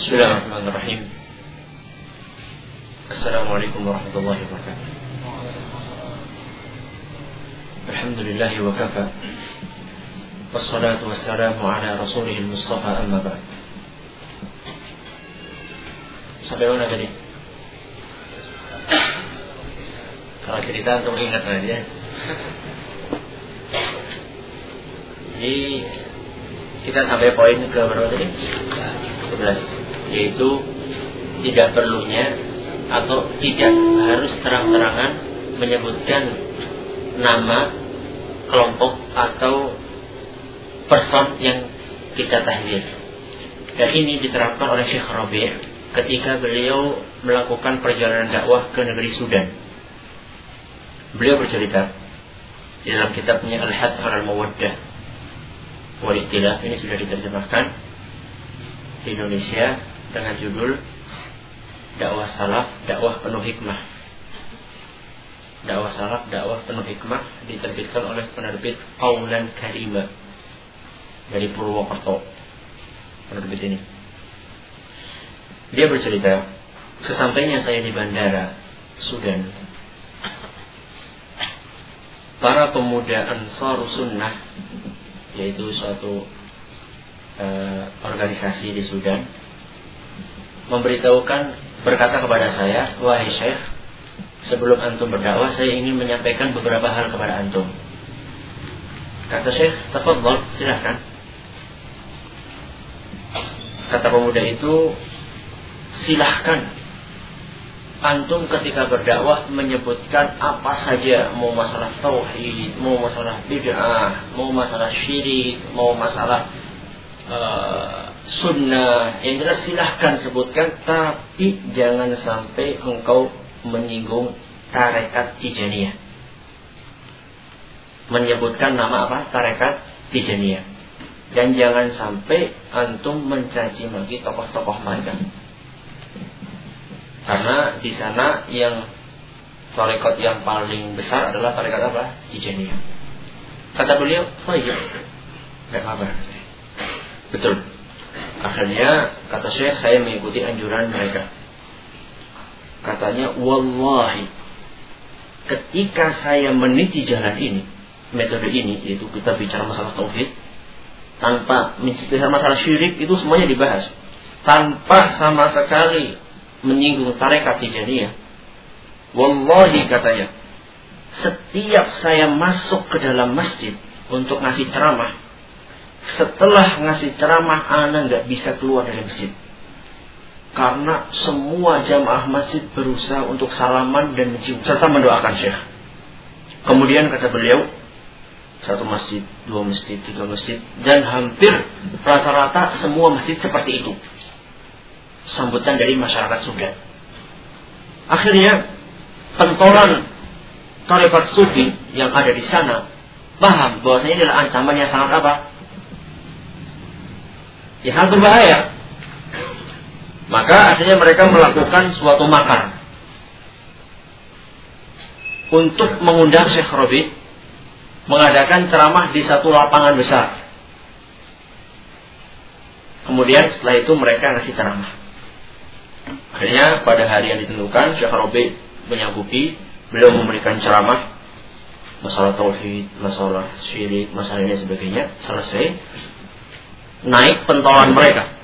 بسم الله الرحمن الرحيم السلام عليكم ورحمة الله وبركاته الحمد لله وكفى والصلاة والسلام على رسوله المصطفى أما بعد Sampai mana tadi? Kalau cerita aja. Jadi kita sampai poin ke berapa tadi? 11 Yaitu tidak perlunya atau tidak harus terang-terangan menyebutkan nama kelompok atau person yang kita tahlil. Dan ini diterapkan oleh Syekh Rabi' ketika beliau melakukan perjalanan dakwah ke negeri Sudan. Beliau bercerita di dalam kitabnya Al-Hadd al-Mawaddah wal ini sudah diterjemahkan di Indonesia dengan judul dakwah salaf, dakwah penuh hikmah. Dakwah salaf, dakwah penuh hikmah diterbitkan oleh penerbit Paulan Karima dari Purwokerto. Penerbit ini. Dia bercerita, sesampainya saya di bandara Sudan, para pemuda Ansar Sunnah, yaitu suatu uh, organisasi di Sudan, memberitahukan berkata kepada saya, wahai Syekh, sebelum antum berdakwah saya ingin menyampaikan beberapa hal kepada antum. Kata Syekh, tafadhol, silahkan. Kata pemuda itu, silahkan antum ketika berdakwah menyebutkan apa saja mau masalah tauhid, mau masalah bid'ah, mau masalah syirik, mau masalah uh, sunnah, yang jelas silahkan sebutkan, tapi jangan sampai engkau menyinggung tarekat Tijaniyah. Menyebutkan nama apa? Tarekat Tijaniyah. Dan jangan sampai antum mencaci maki tokoh-tokoh mereka. Karena di sana yang tarekat yang paling besar adalah tarekat apa? Tijaniyah. Kata beliau, oh iya, tidak apa Betul. Akhirnya kata Syekh saya mengikuti anjuran mereka. Katanya, wallahi, ketika saya meniti jalan ini, metode ini, yaitu kita bicara masalah tauhid, tanpa bicara masalah syirik itu semuanya dibahas, tanpa sama sekali menyinggung tarekat Tijaniyah. Wallahi katanya, setiap saya masuk ke dalam masjid untuk ngasih ceramah, setelah ngasih ceramah, anak nggak bisa keluar dari masjid. Karena semua jamaah masjid berusaha untuk salaman dan mencium serta mendoakan syekh. Kemudian kata beliau, satu masjid, dua masjid, tiga masjid, dan hampir rata-rata semua masjid seperti itu sambutan dari masyarakat Sudan. Akhirnya pentolan tarekat sufi yang ada di sana paham bahwasanya ini adalah ancaman yang sangat apa? Ya sangat berbahaya. Maka akhirnya mereka melakukan suatu makar untuk mengundang Syekh Robi mengadakan ceramah di satu lapangan besar. Kemudian setelah itu mereka ngasih ceramah. Akhirnya pada hari yang ditentukan Syekh Rabi menyanggupi beliau memberikan ceramah masalah tauhid, masalah syirik, masalah ini sebagainya selesai naik pentolan mereka.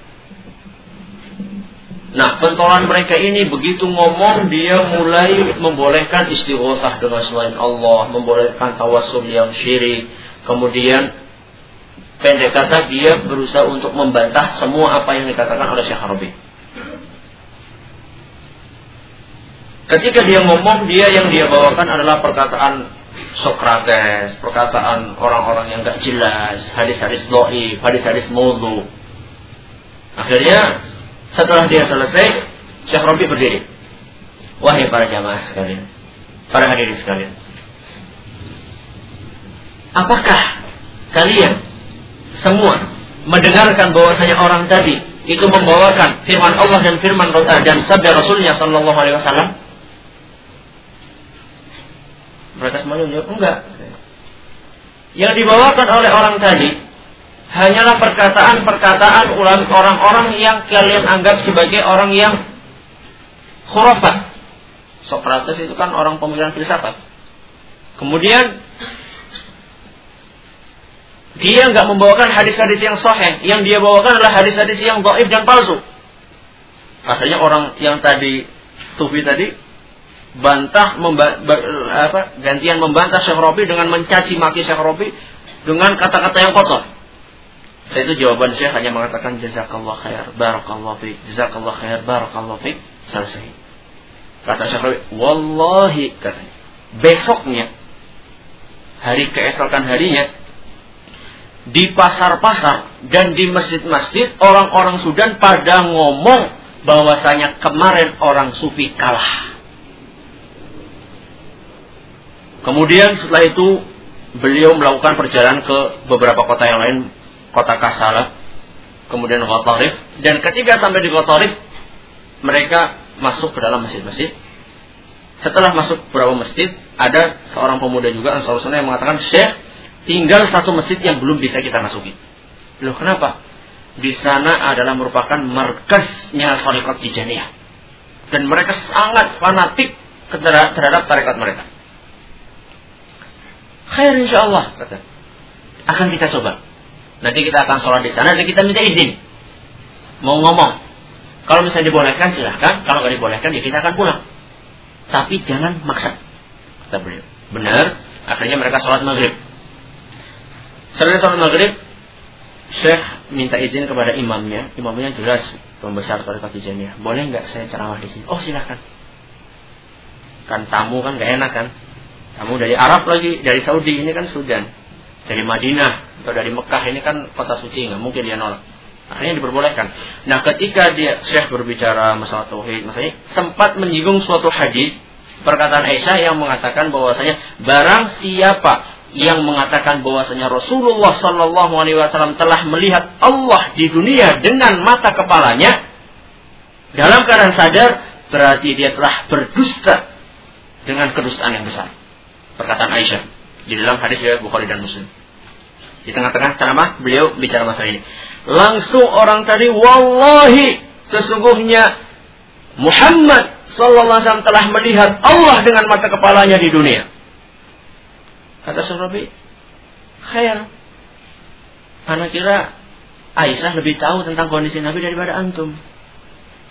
Nah, pentolan mereka ini begitu ngomong dia mulai membolehkan istighosah dengan selain Allah, membolehkan tawasul yang syirik. Kemudian pendek kata dia berusaha untuk membantah semua apa yang dikatakan oleh Syekh Rabi. Ketika dia ngomong, dia yang dia bawakan adalah perkataan Sokrates, perkataan orang-orang yang gak jelas, hadis-hadis doi, hadis-hadis mudhu. Akhirnya, setelah dia selesai, Syekh Robi berdiri. Wahai para jamaah sekalian, para hadirin sekalian. Apakah kalian semua mendengarkan bahwasanya orang tadi itu membawakan firman Allah dan firman dan sabda Rasulnya Shallallahu Alaihi Wasallam? Mereka semuanya menjawab enggak. Yang dibawakan oleh orang tadi hanyalah perkataan-perkataan orang-orang yang kalian anggap sebagai orang yang khurafat. Socrates itu kan orang pemikiran filsafat. Kemudian dia nggak membawakan hadis-hadis yang sahih, yang dia bawakan adalah hadis-hadis yang dhaif dan palsu. Akhirnya orang yang tadi sufi tadi bantah memba, apa, gantian membantah Syekh Robi dengan mencaci maki Syekh Robi dengan kata-kata yang kotor. Saya itu jawaban Syekh hanya mengatakan jazakallah khair, barakallah fiik, jazakallah khair, barakallah fiik, selesai. Kata Syekh Robi, wallahi katanya, besoknya hari keesokan harinya di pasar-pasar dan di masjid-masjid orang-orang Sudan pada ngomong bahwasanya kemarin orang sufi kalah. Kemudian setelah itu beliau melakukan perjalanan ke beberapa kota yang lain, kota Kasala, kemudian Ghatarif, dan ketika sampai di Ghatarif, mereka masuk ke dalam masjid-masjid. Setelah masuk beberapa masjid, ada seorang pemuda juga Ansar Sunnah yang mengatakan, Syekh, tinggal satu masjid yang belum bisa kita masuki. Loh kenapa? Di sana adalah merupakan markasnya Tarikat Tijaniyah. Dan mereka sangat fanatik terhadap tarekat mereka. Khair insya Allah kata. Akan kita coba. Nanti kita akan sholat di sana dan kita minta izin. Mau ngomong. Kalau misalnya dibolehkan silahkan. Kalau nggak dibolehkan ya kita akan pulang. Tapi jangan maksa. Kata beliau. Benar. Akhirnya mereka sholat maghrib. Setelah sholat maghrib, Syekh minta izin kepada imamnya. Imamnya jelas pembesar tarekat Tijaniyah. Boleh nggak saya ceramah di sini? Oh silahkan. Kan tamu kan nggak enak kan? Kamu dari Arab lagi, dari Saudi ini kan Sudan. Dari Madinah atau dari Mekah ini kan kota suci, nggak mungkin dia nolak. Akhirnya diperbolehkan. Nah ketika dia Syekh berbicara masalah tauhid, maksudnya sempat menyinggung suatu hadis perkataan Aisyah yang mengatakan bahwasanya barang siapa yang mengatakan bahwasanya Rasulullah Shallallahu Alaihi Wasallam telah melihat Allah di dunia dengan mata kepalanya dalam keadaan sadar berarti dia telah berdusta dengan kedustaan yang besar perkataan Aisyah di dalam hadis riwayat Bukhari dan Muslim. Di tengah-tengah ceramah beliau bicara masalah ini. Langsung orang tadi wallahi sesungguhnya Muhammad sallallahu alaihi wasallam telah melihat Allah dengan mata kepalanya di dunia. Kata Surabi, khair. Anak kira Aisyah lebih tahu tentang kondisi Nabi daripada antum.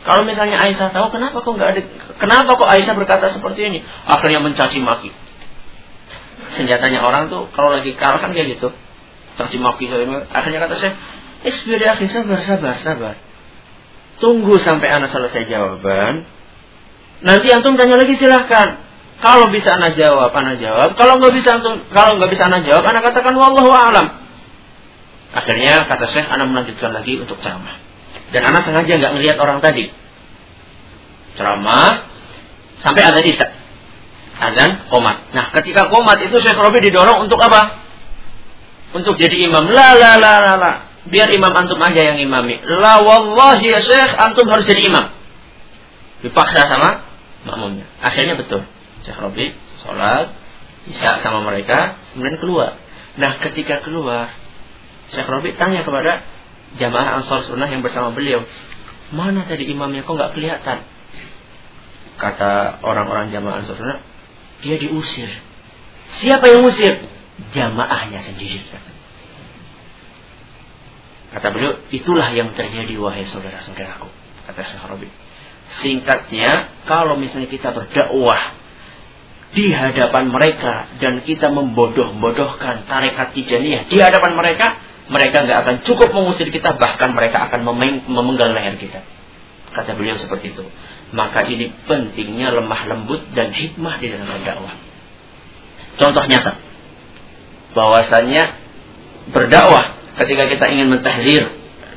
Kalau misalnya Aisyah tahu, kenapa kok nggak ada? Kenapa kok Aisyah berkata seperti ini? Akhirnya mencaci maki senjatanya orang tuh kalau lagi kalah kan kayak gitu. Terci maki akhirnya kata saya isbir ya sabar sabar sabar. Tunggu sampai anak selesai jawaban. Nanti antum tanya lagi silahkan. Kalau bisa anak jawab anak jawab. Kalau nggak bisa antum kalau nggak bisa anak jawab anak katakan wallahu alam. Akhirnya kata saya anak melanjutkan lagi untuk ceramah. Dan anak sengaja nggak ngelihat orang tadi. Ceramah sampai ada isya azan komat. Nah, ketika komat itu Syekh Robi didorong untuk apa? Untuk jadi imam. La la la la la. Biar imam antum aja yang imami. La wallahi ya Syekh, antum harus jadi imam. Dipaksa sama makmumnya. Akhirnya betul. Syekh Robi sholat, bisa sama mereka, kemudian keluar. Nah, ketika keluar, Syekh Robi tanya kepada jamaah Ansar Sunnah yang bersama beliau, mana tadi imamnya kok nggak kelihatan? Kata orang-orang jamaah Ansar Sunnah, dia diusir. Siapa yang usir? Jamaahnya sendiri. Kata beliau, itulah yang terjadi wahai saudara-saudaraku. Kata Syekh Rabi. Singkatnya, kalau misalnya kita berdakwah di hadapan mereka dan kita membodoh-bodohkan tarekat tijaniyah di hadapan mereka, mereka nggak akan cukup mengusir kita, bahkan mereka akan memenggal leher kita. Kata beliau seperti itu. Maka ini pentingnya lemah lembut dan hikmah di dalam berdakwah. Contoh nyata. Bahwasanya berdakwah ketika kita ingin mentahdir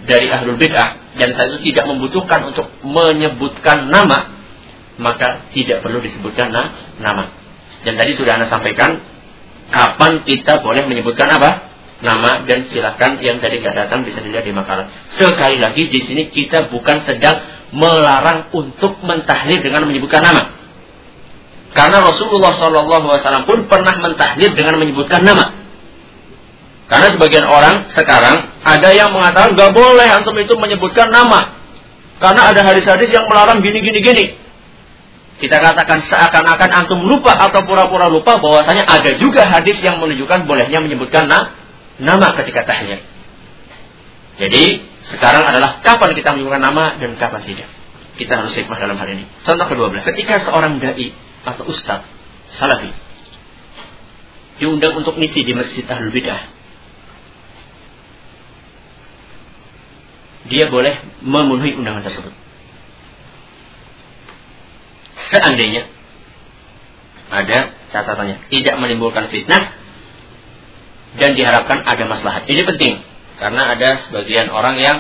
dari ahlul bid'ah dan saya itu tidak membutuhkan untuk menyebutkan nama maka tidak perlu disebutkan nama. Dan tadi sudah Anda sampaikan kapan kita boleh menyebutkan apa? Nama dan silahkan yang tadi nggak datang bisa dilihat di makalah. Sekali lagi di sini kita bukan sedang melarang untuk mentahlil dengan menyebutkan nama. Karena Rasulullah SAW pun pernah mentahlil dengan menyebutkan nama. Karena sebagian orang sekarang ada yang mengatakan nggak boleh antum itu menyebutkan nama. Karena ada hadis-hadis yang melarang gini gini gini. Kita katakan seakan-akan antum lupa atau pura-pura lupa bahwasanya ada juga hadis yang menunjukkan bolehnya menyebutkan na nama ketika tahlil. Jadi sekarang adalah kapan kita menyebutkan nama dan kapan tidak. Kita harus hikmah dalam hal ini. Contoh kedua belas, ketika seorang dai atau ustadz salafi diundang untuk misi di masjid ahlul bidah, dia boleh memenuhi undangan tersebut. Seandainya ada catatannya, tidak menimbulkan fitnah dan diharapkan ada maslahat. Ini penting karena ada sebagian orang yang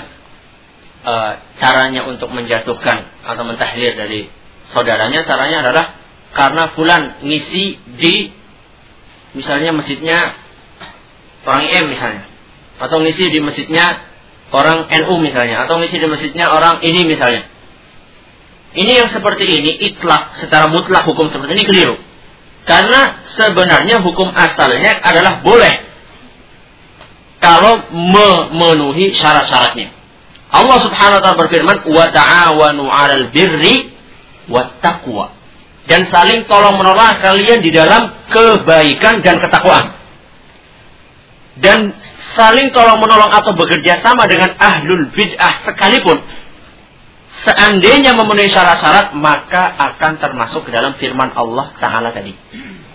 e, caranya untuk menjatuhkan atau mentahlir dari saudaranya caranya adalah karena fulan ngisi di misalnya masjidnya orang IM misalnya atau ngisi di masjidnya orang NU misalnya atau ngisi di masjidnya orang ini misalnya. Ini yang seperti ini itlak secara mutlak hukum seperti ini keliru. Karena sebenarnya hukum asalnya adalah boleh kalau memenuhi syarat-syaratnya. Allah Subhanahu wa taala berfirman, "Wa ta'awanu 'alal birri wat taqwa." Dan saling tolong menolong kalian di dalam kebaikan dan ketakwaan. Dan saling tolong menolong atau bekerja sama dengan ahlul bid'ah sekalipun seandainya memenuhi syarat-syarat maka akan termasuk ke dalam firman Allah Ta'ala tadi.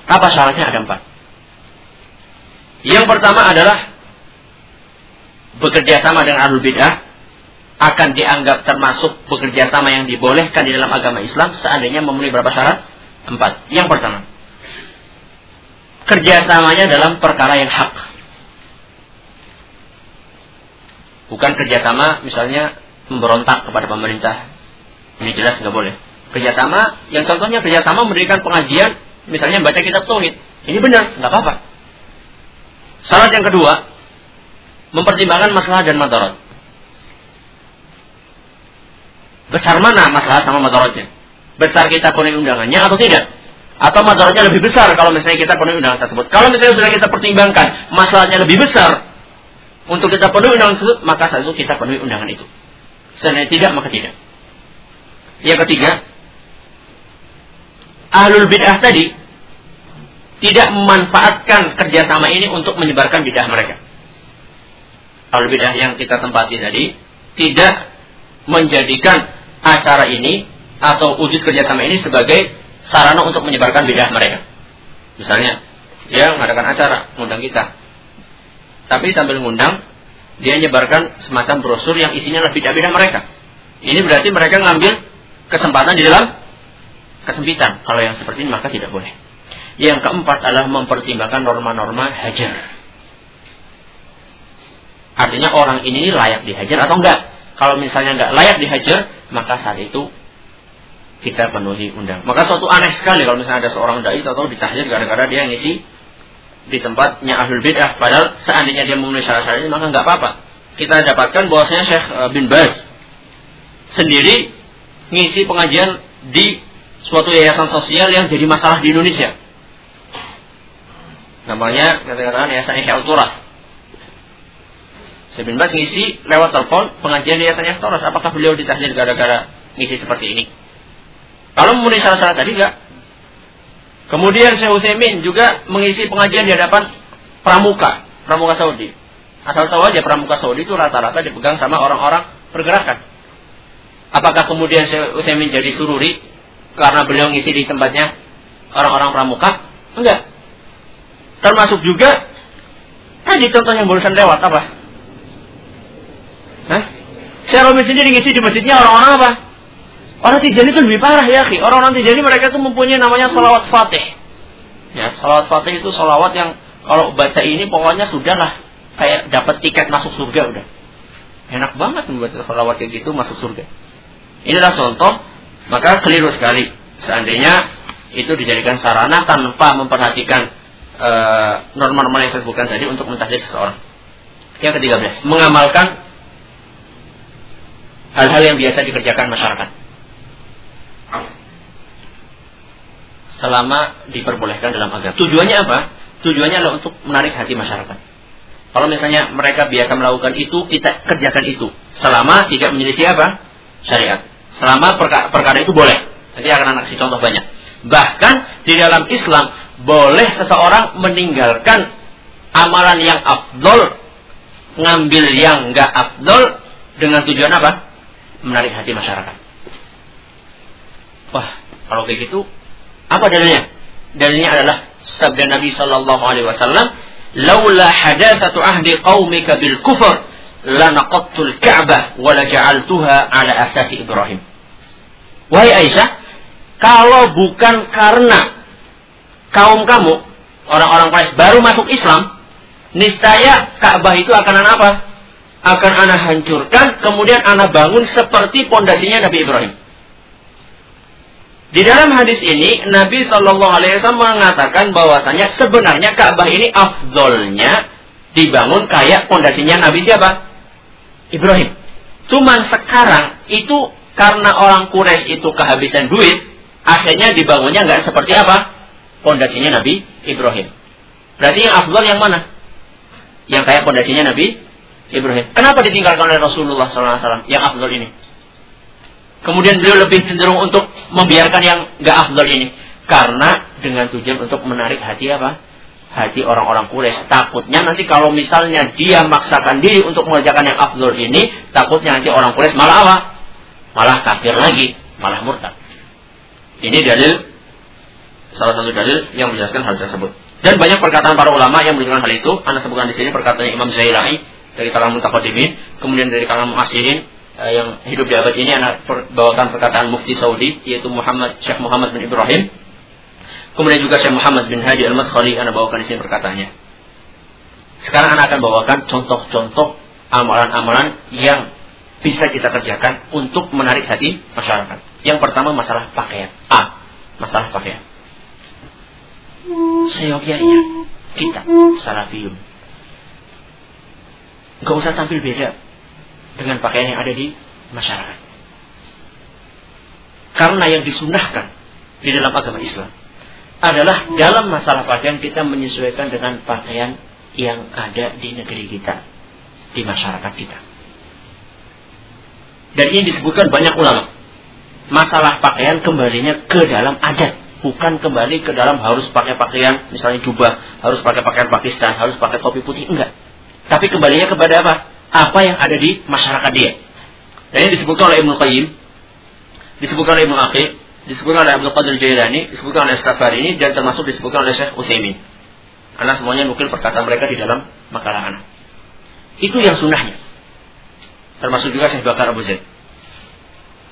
Apa syaratnya? Ada empat. Yang pertama adalah bekerja sama dengan ahlul bid'ah akan dianggap termasuk bekerja sama yang dibolehkan di dalam agama Islam seandainya memenuhi berapa syarat? Empat. Yang pertama, kerjasamanya dalam perkara yang hak Bukan kerjasama misalnya memberontak kepada pemerintah. Ini jelas nggak boleh. Kerjasama yang contohnya kerjasama memberikan pengajian, misalnya baca kitab tauhid. Ini benar, nggak apa-apa. Syarat yang kedua, mempertimbangkan masalah dan madarat. Besar mana masalah sama madaratnya? Besar kita penuhi undangannya atau tidak? Atau madaratnya lebih besar kalau misalnya kita penuhi undangan tersebut? Kalau misalnya sudah kita pertimbangkan masalahnya lebih besar, untuk kita penuhi undangan tersebut, maka saat itu kita penuhi undangan itu. Seandainya tidak, maka tidak. Yang ketiga, ahlul bid'ah tadi tidak memanfaatkan kerjasama ini untuk menyebarkan bid'ah mereka. Ahlul bid'ah yang kita tempati tadi tidak menjadikan acara ini atau wujud kerjasama ini sebagai sarana untuk menyebarkan bid'ah mereka. Misalnya, dia mengadakan acara, mengundang kita, tapi sambil ngundang dia menyebarkan semacam brosur yang isinya lebih beda mereka. Ini berarti mereka ngambil kesempatan di dalam kesempitan. Kalau yang seperti ini maka tidak boleh. Yang keempat adalah mempertimbangkan norma-norma hajar. Artinya orang ini layak dihajar atau enggak. Kalau misalnya enggak layak dihajar, maka saat itu kita penuhi undang. Maka suatu aneh sekali kalau misalnya ada seorang dai atau ditahjir gara-gara dia ngisi di tempatnya ahlul bid'ah padahal seandainya dia memenuhi syarat-syarat ini maka nggak apa-apa kita dapatkan bahwasanya Syekh eh, bin Baz sendiri ngisi pengajian di suatu yayasan sosial yang jadi masalah di Indonesia namanya kata-katakan yayasan Ihya Turah Syekh bin Baz ngisi lewat telepon pengajian yayasan Ihya Turah apakah beliau ditahdir gara-gara ngisi seperti ini kalau memenuhi syarat-syarat tadi enggak Kemudian Syekh Utsaimin juga mengisi pengajian di hadapan pramuka, pramuka Saudi. Asal tahu aja pramuka Saudi itu rata-rata dipegang sama orang-orang pergerakan. Apakah kemudian Syekh Utsaimin jadi sururi karena beliau ngisi di tempatnya orang-orang pramuka? Enggak. Termasuk juga tadi contoh yang barusan lewat apa? Hah? Syekh Romi sendiri ngisi di masjidnya orang-orang apa? Orang Tijani itu lebih parah ya, khi. Orang-orang Tijani mereka itu mempunyai namanya salawat fatih. Ya, salawat fatih itu salawat yang kalau baca ini pokoknya sudah lah kayak dapat tiket masuk surga udah. Enak banget membaca salawat kayak gitu masuk surga. Inilah contoh, maka keliru sekali. Seandainya itu dijadikan sarana tanpa memperhatikan norma-norma uh, yang saya sebutkan tadi untuk mentahdir seseorang. Yang ketiga belas, mengamalkan hal-hal yang biasa dikerjakan masyarakat. selama diperbolehkan dalam agama. Tujuannya apa? Tujuannya adalah untuk menarik hati masyarakat. Kalau misalnya mereka biasa melakukan itu, kita kerjakan itu. Selama tidak menyelisih apa? Syariat. Selama perkara, perkara itu boleh. Nanti akan anak kasih contoh banyak. Bahkan di dalam Islam boleh seseorang meninggalkan amalan yang afdol, ngambil yang nggak afdol dengan tujuan apa? Menarik hati masyarakat. Wah, kalau kayak gitu, apa dalilnya? Dalilnya adalah sabda Nabi Shallallahu Alaihi Wasallam, laula hadatsatu ahdi qaumika bil kufur lanaqattul Ka'bah wa la ja'altuha ala asasi Ibrahim. Wahai Aisyah, kalau bukan karena kaum kamu orang-orang Quraisy baru masuk Islam, niscaya Ka'bah itu akan apa? Akan anak hancurkan, kemudian anak bangun seperti pondasinya Nabi Ibrahim. Di dalam hadis ini Nabi Shallallahu Alaihi Wasallam mengatakan bahwasanya sebenarnya Ka'bah ini afdolnya dibangun kayak pondasinya Nabi siapa? Ibrahim. Cuman sekarang itu karena orang Quraisy itu kehabisan duit, akhirnya dibangunnya nggak seperti apa? Pondasinya Nabi Ibrahim. Berarti yang afdol yang mana? Yang kayak pondasinya Nabi Ibrahim. Kenapa ditinggalkan oleh Rasulullah SAW yang afdol ini? Kemudian beliau lebih cenderung untuk membiarkan yang gak afdol ini. Karena dengan tujuan untuk menarik hati apa? Hati orang-orang Quraisy. Takutnya nanti kalau misalnya dia maksakan diri untuk mengerjakan yang afdol ini, takutnya nanti orang Quraisy malah apa? Malah kafir lagi, malah murtad. Ini dalil salah satu dalil yang menjelaskan hal tersebut. Dan banyak perkataan para ulama yang menunjukkan hal itu. Anda sebutkan di sini perkataan Imam Zailai dari kalangan mutaqaddimin, kemudian dari kalangan muasirin, uh, yang hidup di abad ini anak bawakan perkataan mufti Saudi yaitu Muhammad Syekh Muhammad bin Ibrahim. Kemudian juga Syekh Muhammad bin Hadi Al-Madkhali anak bawakan di sini perkataannya. Sekarang anak akan bawakan contoh-contoh amalan-amalan yang bisa kita kerjakan untuk menarik hati masyarakat. Yang pertama masalah pakaian. A. Masalah pakaian. Seyogyanya kita salafiyun. Gak usah tampil beda dengan pakaian yang ada di masyarakat. Karena yang disunahkan di dalam agama Islam adalah dalam masalah pakaian kita menyesuaikan dengan pakaian yang ada di negeri kita, di masyarakat kita. Dan ini disebutkan banyak ulama. Masalah pakaian kembalinya ke dalam adat, bukan kembali ke dalam harus pakai pakaian misalnya jubah, harus pakai pakaian Pakistan, harus pakai topi putih, enggak. Tapi kembalinya kepada apa? apa yang ada di masyarakat dia. Dan ini disebutkan oleh Ibnu Qayyim, disebutkan oleh Ibnu Aqib, disebutkan oleh Abdul Qadir Jailani, disebutkan oleh Safari ini dan termasuk disebutkan oleh Syekh Utsaimin. Karena semuanya mungkin perkataan mereka di dalam makalah anak. Itu yang sunnahnya. Termasuk juga Syekh Bakar Abu Zaid.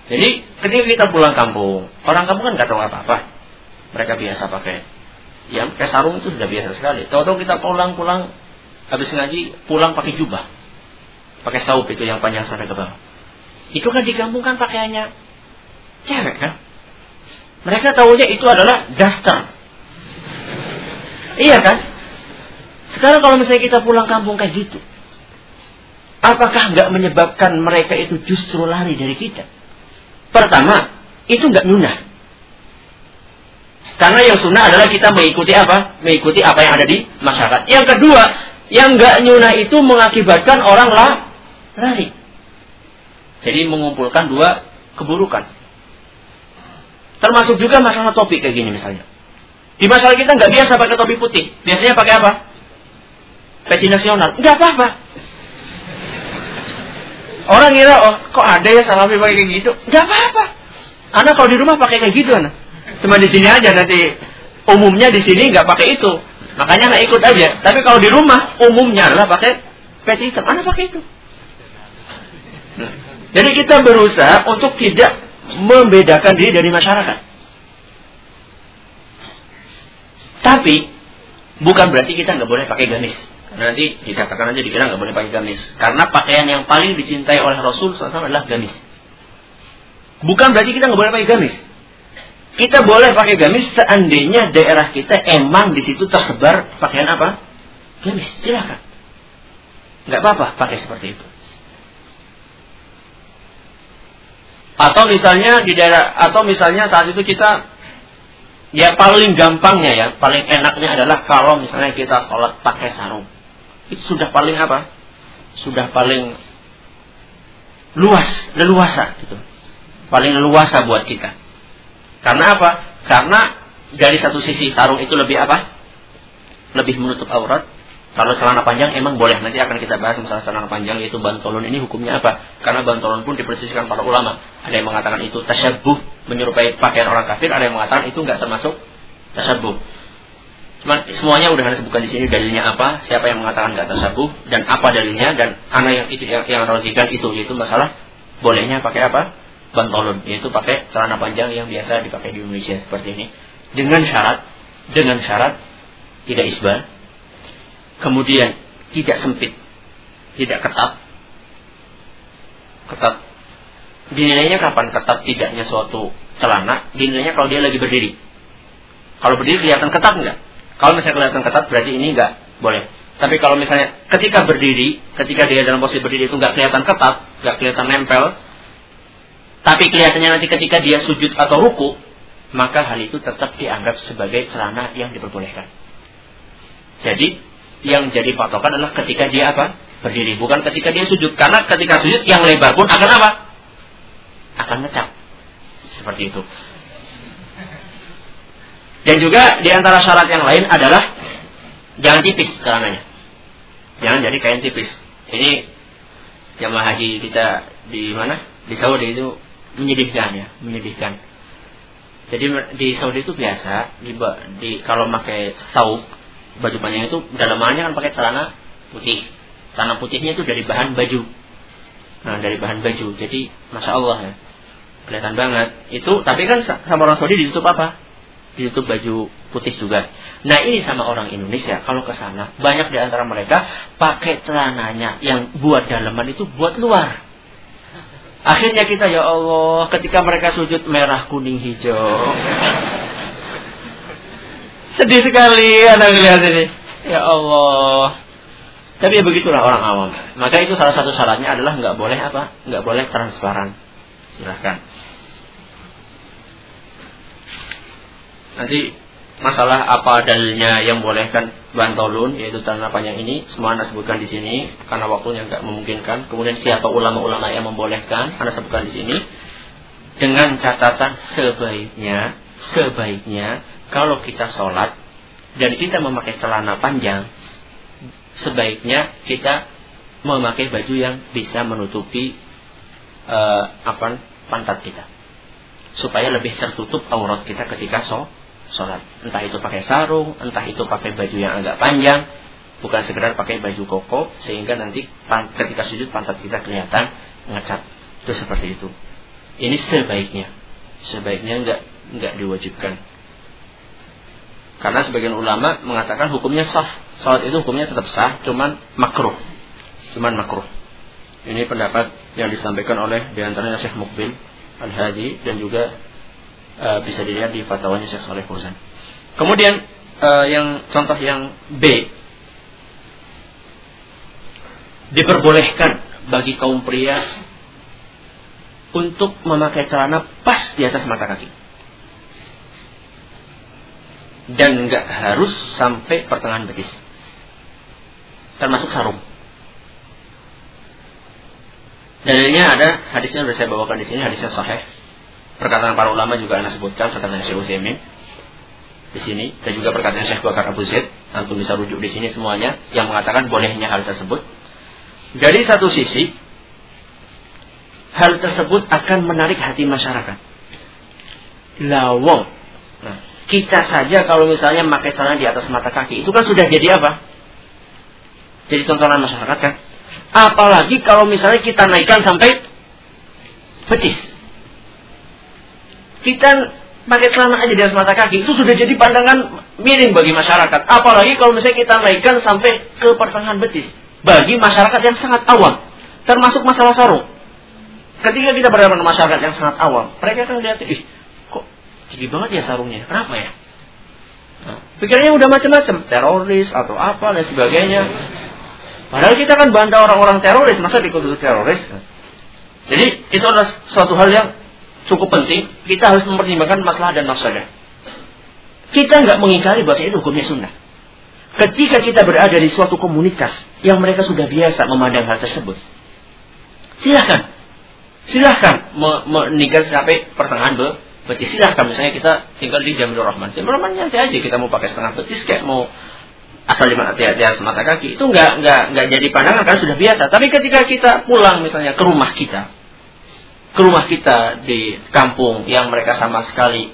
Jadi ketika kita pulang kampung, orang kampung kan nggak tahu apa-apa. Mereka biasa pakai yang pakai sarung itu sudah biasa sekali. Tahu-tahu kita pulang-pulang habis ngaji pulang pakai jubah pakai saup itu yang panjang sampai ke bawah. Itu kan di kampung kan pakaiannya cewek kan. Mereka tahunya itu adalah daster. Iya kan? Sekarang kalau misalnya kita pulang kampung kayak gitu, apakah nggak menyebabkan mereka itu justru lari dari kita? Pertama, itu nggak nyunah. Karena yang sunnah adalah kita mengikuti apa? Mengikuti apa yang ada di masyarakat. Yang kedua, yang nggak nyunah itu mengakibatkan orang lah lari. Jadi mengumpulkan dua keburukan. Termasuk juga masalah topi kayak gini misalnya. Di masalah kita nggak biasa pakai topi putih. Biasanya pakai apa? Peci nasional. Nggak apa-apa. Orang kira, oh kok ada ya salafi pakai kayak gitu? Nggak apa-apa. Anak kalau di rumah pakai kayak gitu anak. Cuma di sini aja nanti umumnya di sini nggak pakai itu. Makanya nggak ikut aja. Tapi kalau di rumah umumnya adalah pakai peci hitam. Anak pakai itu. Jadi kita berusaha untuk tidak membedakan diri dari masyarakat. Tapi bukan berarti kita nggak boleh pakai gamis. Karena nanti dikatakan aja dikira nggak boleh pakai gamis. Karena pakaian yang paling dicintai oleh Rasul SAW adalah gamis. Bukan berarti kita nggak boleh pakai gamis. Kita boleh pakai gamis seandainya daerah kita emang di situ tersebar pakaian apa? Gamis, silakan. Nggak apa-apa pakai seperti itu. Atau misalnya di daerah atau misalnya saat itu kita ya paling gampangnya ya, paling enaknya adalah kalau misalnya kita sholat pakai sarung. itu sudah paling apa? Sudah paling luas, leluasa gitu. Paling leluasa buat kita. Karena apa? Karena dari satu sisi sarung itu lebih apa? Lebih menutup aurat. Kalau celana panjang emang boleh. Nanti akan kita bahas masalah celana panjang yaitu bantolon ini hukumnya apa? Karena bantolon pun diperselisihkan para ulama. Ada yang mengatakan itu tasyabuh menyerupai pakaian orang kafir. Ada yang mengatakan itu nggak termasuk tasyabuh. Cuman semuanya udah sebutkan di sini dalilnya apa, siapa yang mengatakan nggak tasyabuh dan apa dalilnya dan anak yang itu yang, yang itu yaitu masalah bolehnya pakai apa? Bantolon yaitu pakai celana panjang yang biasa dipakai di Indonesia seperti ini. Dengan syarat dengan syarat tidak isbal kemudian tidak sempit tidak ketat. Ketat. Dinilainya kapan ketat tidaknya suatu celana dinilainya kalau dia lagi berdiri. Kalau berdiri kelihatan ketat enggak kalau misalnya kelihatan ketat berarti ini enggak boleh. Tapi kalau misalnya ketika berdiri ketika dia dalam posisi berdiri itu enggak kelihatan ketat enggak kelihatan nempel tapi kelihatannya nanti ketika dia sujud atau ruku, maka hal itu tetap dianggap sebagai celana yang diperbolehkan. Jadi, yang jadi patokan adalah ketika dia apa? Berdiri, bukan ketika dia sujud. Karena ketika sujud yang lebar pun akan apa? Akan ngecap. Seperti itu. Dan juga di antara syarat yang lain adalah jangan tipis celananya. Jangan jadi kain tipis. Ini jamaah haji kita di mana? Di Saudi itu menyedihkan ya, menyedihkan. Jadi di Saudi itu biasa di, di kalau pakai sauk baju panjang itu dalamannya kan pakai celana putih. Celana putihnya itu dari bahan baju. Nah, dari bahan baju. Jadi masya Allah ya. Kelihatan banget. Itu tapi kan sama orang Saudi ditutup apa? Ditutup baju putih juga. Nah ini sama orang Indonesia kalau ke sana banyak di antara mereka pakai celananya yang buat dalaman itu buat luar. Akhirnya kita ya Allah ketika mereka sujud merah kuning hijau. Sedih sekali anak lihat ini. Ya Allah. Tapi ya begitulah orang awam. Maka itu salah satu syaratnya adalah nggak boleh apa? Nggak boleh transparan. Silahkan. Nanti masalah apa dalilnya yang bolehkan bantolun yaitu tanah panjang ini semua anda sebutkan di sini karena waktunya nggak memungkinkan. Kemudian siapa ulama-ulama yang membolehkan anda sebutkan di sini. Dengan catatan sebaiknya sebaiknya kalau kita sholat dan kita memakai celana panjang sebaiknya kita memakai baju yang bisa menutupi uh, apa pantat kita. Supaya lebih tertutup aurat kita ketika sholat sholat. Entah itu pakai sarung, entah itu pakai baju yang agak panjang, bukan sekedar pakai baju koko sehingga nanti ketika sujud pantat kita kelihatan ngecat. Itu seperti itu. Ini sebaiknya, sebaiknya nggak nggak diwajibkan. Karena sebagian ulama mengatakan hukumnya sah. Sholat itu hukumnya tetap sah, cuman makruh. Cuman makruh. Ini pendapat yang disampaikan oleh di antaranya Syekh Mukbil Al-Hadi dan juga uh, bisa dilihat di fatwanya Syekh Saleh Fauzan. Kemudian uh, yang contoh yang B diperbolehkan bagi kaum pria untuk memakai celana pas di atas mata kaki. Dan nggak harus sampai pertengahan betis. Termasuk sarung. Dalilnya ada hadisnya sudah saya bawakan di sini hadisnya sahih Perkataan para ulama juga anda sebutkan perkataan Syekh Utsaimin di sini dan juga perkataan Syekh Bakar Abu Zaid antum bisa rujuk di sini semuanya yang mengatakan bolehnya hal tersebut. Dari satu sisi hal tersebut akan menarik hati masyarakat. Lawong. Nah, kita saja kalau misalnya memakai celana di atas mata kaki itu kan sudah jadi apa? Jadi tontonan masyarakat kan. Apalagi kalau misalnya kita naikkan sampai betis kita pakai celana aja di atas mata kaki itu sudah jadi pandangan miring bagi masyarakat. Apalagi kalau misalnya kita naikkan sampai ke pertengahan betis. Bagi masyarakat yang sangat awam. Termasuk masalah sarung. Ketika kita berhadapan dengan masyarakat yang sangat awam. Mereka akan lihat, ih kok tinggi banget ya sarungnya. Kenapa ya? Nah, pikirnya udah macam-macam. Teroris atau apa dan sebagainya. Padahal kita kan bantah orang-orang teroris. Masa dikutuk teroris? Jadi itu adalah suatu hal yang cukup penting, kita harus mempertimbangkan masalah dan mafsadah. Kita nggak mengingkari bahwa itu hukumnya sunnah. ketika kita berada di suatu komunitas yang mereka sudah biasa memandang hal tersebut, silahkan, silahkan menikah sampai pertengahan be betis. Silahkan misalnya kita tinggal di Jamil Rahman. Jamil Rahman nanti aja kita mau pakai setengah betis kayak mau asal di mata atas mata kaki itu nggak nggak nggak jadi pandangan kan sudah biasa. Tapi ketika kita pulang misalnya ke rumah kita, ke rumah kita di kampung yang mereka sama sekali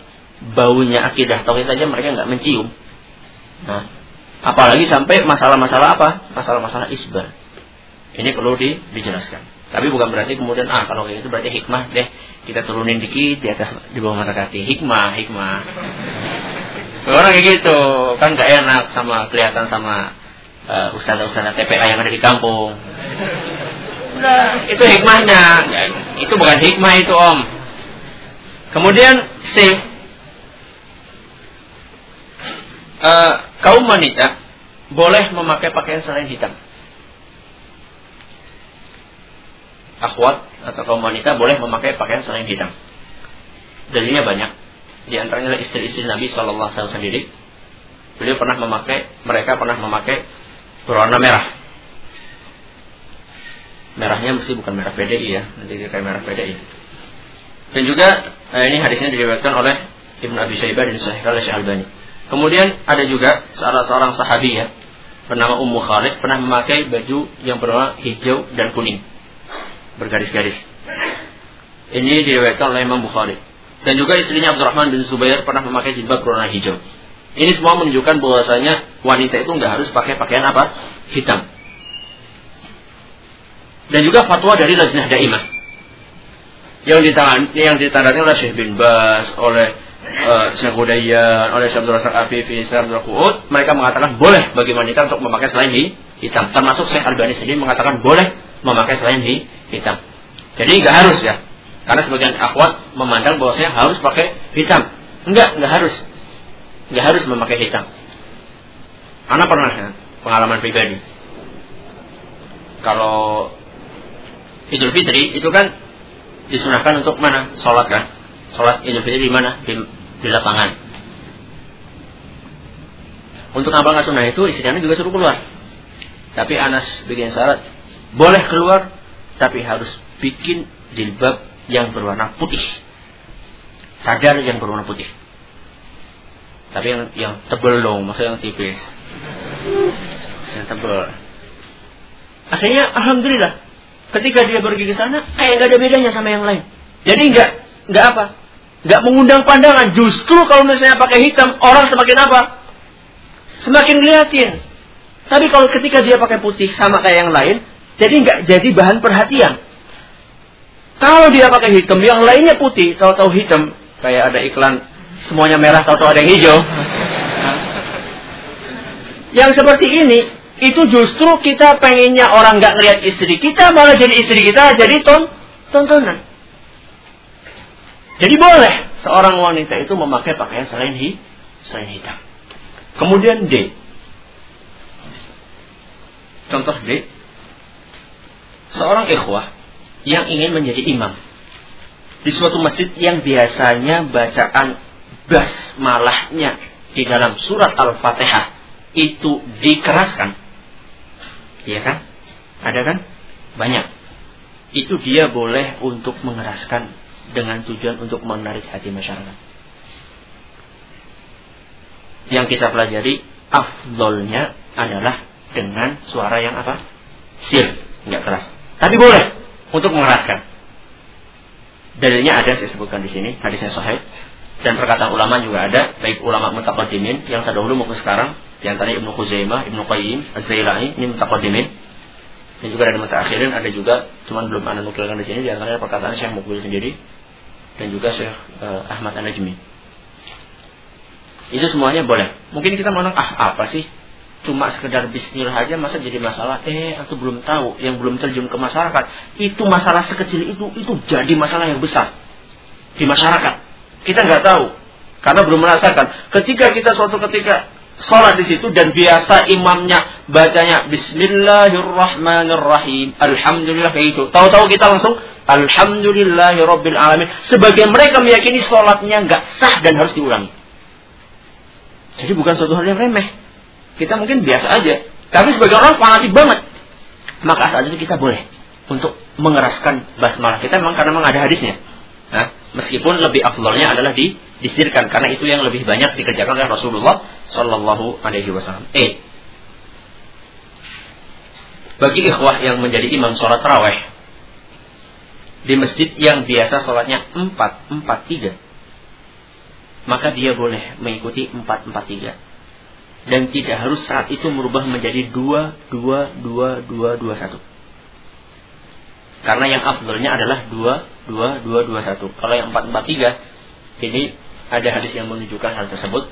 baunya akidah tauhid saja mereka nggak mencium. Nah, apalagi sampai masalah-masalah apa? Masalah-masalah isbal. Ini perlu di, dijelaskan. Tapi bukan berarti kemudian ah kalau kayak itu berarti hikmah deh kita turunin dikit di atas di bawah mata kaki. Hikmah, hikmah. Orang kayak gitu kan gak enak sama kelihatan sama uh, ustadz-ustadz TPA yang ada di kampung. Udah, itu hikmahnya. Ya, itu bukan hikmah itu om. Kemudian C. Uh, kaum wanita boleh memakai pakaian selain hitam. Akhwat atau kaum wanita boleh memakai pakaian selain hitam. Dalilnya banyak di antaranya istri-istri Nabi Shallallahu Alaihi Wasallam sendiri. Beliau pernah memakai, mereka pernah memakai berwarna merah. Merahnya mesti bukan merah PDI ya, nanti kayak merah PDI. Dan juga eh, ini hadisnya diriwayatkan oleh Ibnu Abi Syaibah dan Sahih oleh Albani. Kemudian ada juga salah seorang ya bernama Ummu Khalid pernah memakai baju yang berwarna hijau dan kuning bergaris-garis. Ini diriwayatkan oleh Imam Bukhari. Dan juga istrinya Abdurrahman bin Zubair pernah memakai jilbab berwarna hijau. Ini semua menunjukkan bahwasanya wanita itu nggak harus pakai pakaian apa? Hitam. Dan juga fatwa dari Lajnah Daimah. Yang ditangan, yang ditandai oleh Syekh bin Bas, oleh uh, Syekh Hudayyan, oleh Syekh Abdul Razak Afifi, Syekh Abdul Qu'ud, mereka mengatakan boleh bagi wanita untuk memakai selain hitam. Termasuk Syekh Albani sendiri mengatakan boleh memakai selain hitam. Jadi nggak harus ya. Karena sebagian akhwat memandang bahwasanya harus pakai hitam. Enggak, enggak harus. Enggak harus memakai hitam. Anak pernah ya, pengalaman pribadi. Kalau Idul Fitri itu kan disunahkan untuk mana? Sholat kan? Sholat Idul Fitri di mana? Di, di lapangan. Untuk abang sunnah itu istrinya juga suruh keluar. Tapi Anas bikin syarat, boleh keluar, tapi harus bikin jilbab yang berwarna putih. Sadar yang berwarna putih. Tapi yang yang tebel dong, maksudnya yang tipis. Yang tebel. Akhirnya alhamdulillah ketika dia pergi ke sana kayak gak ada bedanya sama yang lain. Jadi nggak nggak apa? Nggak mengundang pandangan. Justru kalau misalnya pakai hitam orang semakin apa? Semakin ngeliatin. Tapi kalau ketika dia pakai putih sama kayak yang lain, jadi nggak jadi bahan perhatian. Kalau dia pakai hitam, yang lainnya putih, tahu-tahu hitam, kayak ada iklan semuanya merah, tahu-tahu ada yang hijau. yang seperti ini, itu justru kita pengennya orang nggak ngeliat istri kita, malah jadi istri kita jadi ton tontonan. Jadi boleh seorang wanita itu memakai pakaian selain hi, selain hitam. Kemudian D. Contoh D. Seorang ikhwah yang ingin menjadi imam di suatu masjid yang biasanya bacaan basmalahnya di dalam surat Al-Fatihah itu dikeraskan. Iya kan? Ada kan? Banyak. Itu dia boleh untuk mengeraskan dengan tujuan untuk menarik hati masyarakat. Yang kita pelajari afdolnya adalah dengan suara yang apa? Sir, nggak keras. Tapi boleh untuk mengeraskan. Dalilnya ada saya sebutkan di sini, hadisnya sahih. Dan perkataan ulama juga ada, baik ulama mutaqaddimin yang terdahulu maupun sekarang, di antaranya Ibnu Khuzaimah, Ibnu Qayyim, Az-Zailani, ini mutaqaddimin. Dan juga ada mutakhirin, ada juga cuman belum ada nukilkan di sini di antaranya perkataan Syekh Mukbil sendiri dan juga Syekh uh, Ahmad An-Najmi. Itu semuanya boleh. Mungkin kita mau ah apa sih cuma sekedar bismillah aja masa jadi masalah eh atau belum tahu yang belum terjun ke masyarakat itu masalah sekecil itu itu jadi masalah yang besar di masyarakat kita nggak tahu karena belum merasakan ketika kita suatu ketika sholat di situ dan biasa imamnya bacanya Bismillahirrahmanirrahim Alhamdulillah kayak itu tahu-tahu kita langsung Alhamdulillahirobbil alamin sebagian mereka meyakini sholatnya nggak sah dan harus diulangi jadi bukan suatu hal yang remeh kita mungkin biasa aja. Tapi sebagai orang fanatik banget. Maka saat itu kita boleh untuk mengeraskan basmalah kita memang karena memang ada hadisnya. Nah, meskipun lebih afdolnya adalah di, disirkan. Karena itu yang lebih banyak dikerjakan oleh Rasulullah Shallallahu Alaihi Wasallam. Eh, bagi ikhwah yang menjadi imam sholat raweh di masjid yang biasa sholatnya empat empat tiga maka dia boleh mengikuti empat empat tiga. Dan tidak harus saat itu merubah menjadi dua dua dua dua dua satu. Karena yang afdolnya adalah dua dua dua dua satu. Kalau yang empat empat tiga ini ada hadis yang menunjukkan hal tersebut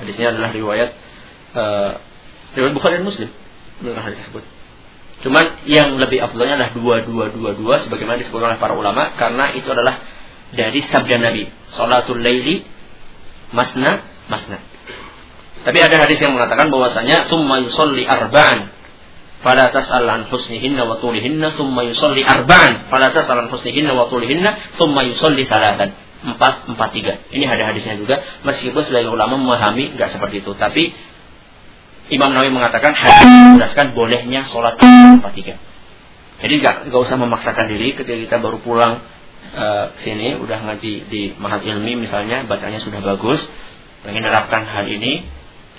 hadisnya adalah riwayat uh, riwayat Bukhari dan Muslim menunjukkan hal tersebut Cuman yang lebih afdolnya adalah dua dua dua dua sebagaimana disebut oleh para ulama karena itu adalah dari sabda Nabi. Salatul laili masna masna. Tapi ada hadis yang mengatakan bahwasanya summa yusolli arba'an fala tas'al an husnihinna wa tulihinna summa yusolli arba'an fala tas'al an husnihinna wa tulihinna summa yusolli salatan. Empat, empat, tiga. Ini ada hadisnya juga. Meskipun sebagian ulama memahami nggak seperti itu. Tapi Imam Nawawi mengatakan hadis menjelaskan bolehnya sholat empat tiga. Jadi nggak nggak usah memaksakan diri ketika kita baru pulang uh, sini udah ngaji di mahat ilmi misalnya bacanya sudah bagus pengen menerapkan hal ini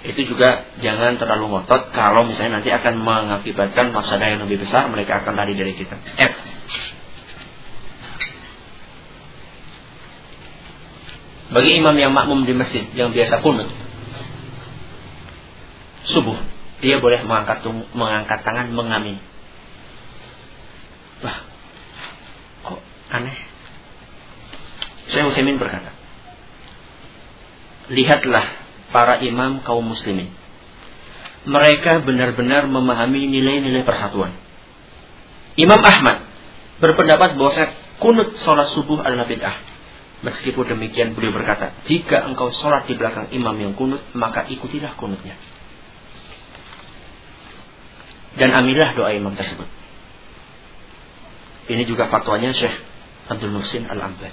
itu juga jangan terlalu ngotot kalau misalnya nanti akan mengakibatkan mafsadah yang lebih besar mereka akan lari dari kita F bagi imam yang makmum di masjid yang biasa kunut subuh dia boleh mengangkat mengangkat tangan mengamin wah kok aneh saya Utsaimin berkata, lihatlah para imam kaum muslimin. Mereka benar-benar memahami nilai-nilai persatuan. Imam Ahmad berpendapat bahwa kunut sholat subuh adalah bid'ah. Meskipun demikian beliau berkata, jika engkau sholat di belakang imam yang kunut, maka ikutilah kunutnya. Dan ambillah doa imam tersebut. Ini juga fatwanya Syekh Abdul Muhsin Al-Ambad.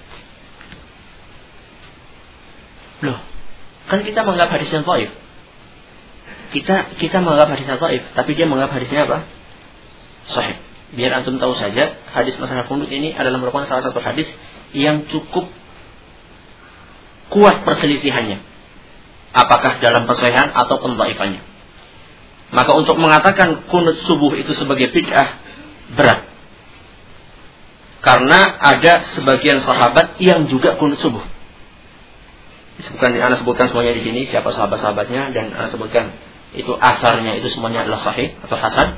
Loh, kan kita menganggap hadisnya dhaif. Kita kita menganggap hadisnya dhaif, tapi dia menganggap hadisnya apa? Sahih. Biar antum tahu saja, hadis masalah kunut ini adalah merupakan salah satu hadis yang cukup kuat perselisihannya. Apakah dalam persahihan atau pendhaifannya. Maka untuk mengatakan kunut subuh itu sebagai bid'ah berat. Karena ada sebagian sahabat yang juga kunut subuh disebutkan Anda sebutkan semuanya di sini siapa sahabat-sahabatnya dan Anda sebutkan itu asarnya itu semuanya adalah sahih atau hasan.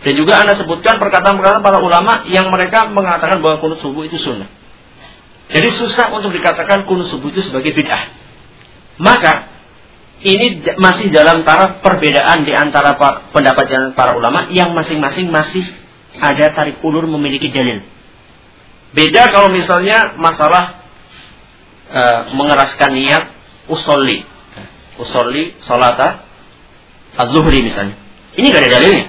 Dan juga Anda sebutkan perkataan-perkataan para ulama yang mereka mengatakan bahwa kunut subuh itu sunnah. Jadi susah untuk dikatakan kunut subuh itu sebagai bid'ah. Maka ini masih dalam taraf perbedaan di antara pendapat para ulama yang masing-masing masih ada tarik ulur memiliki dalil. Beda kalau misalnya masalah uh, mengeraskan niat usolli. Usolli salata az-zuhri misalnya. Ini gak ada dalilnya.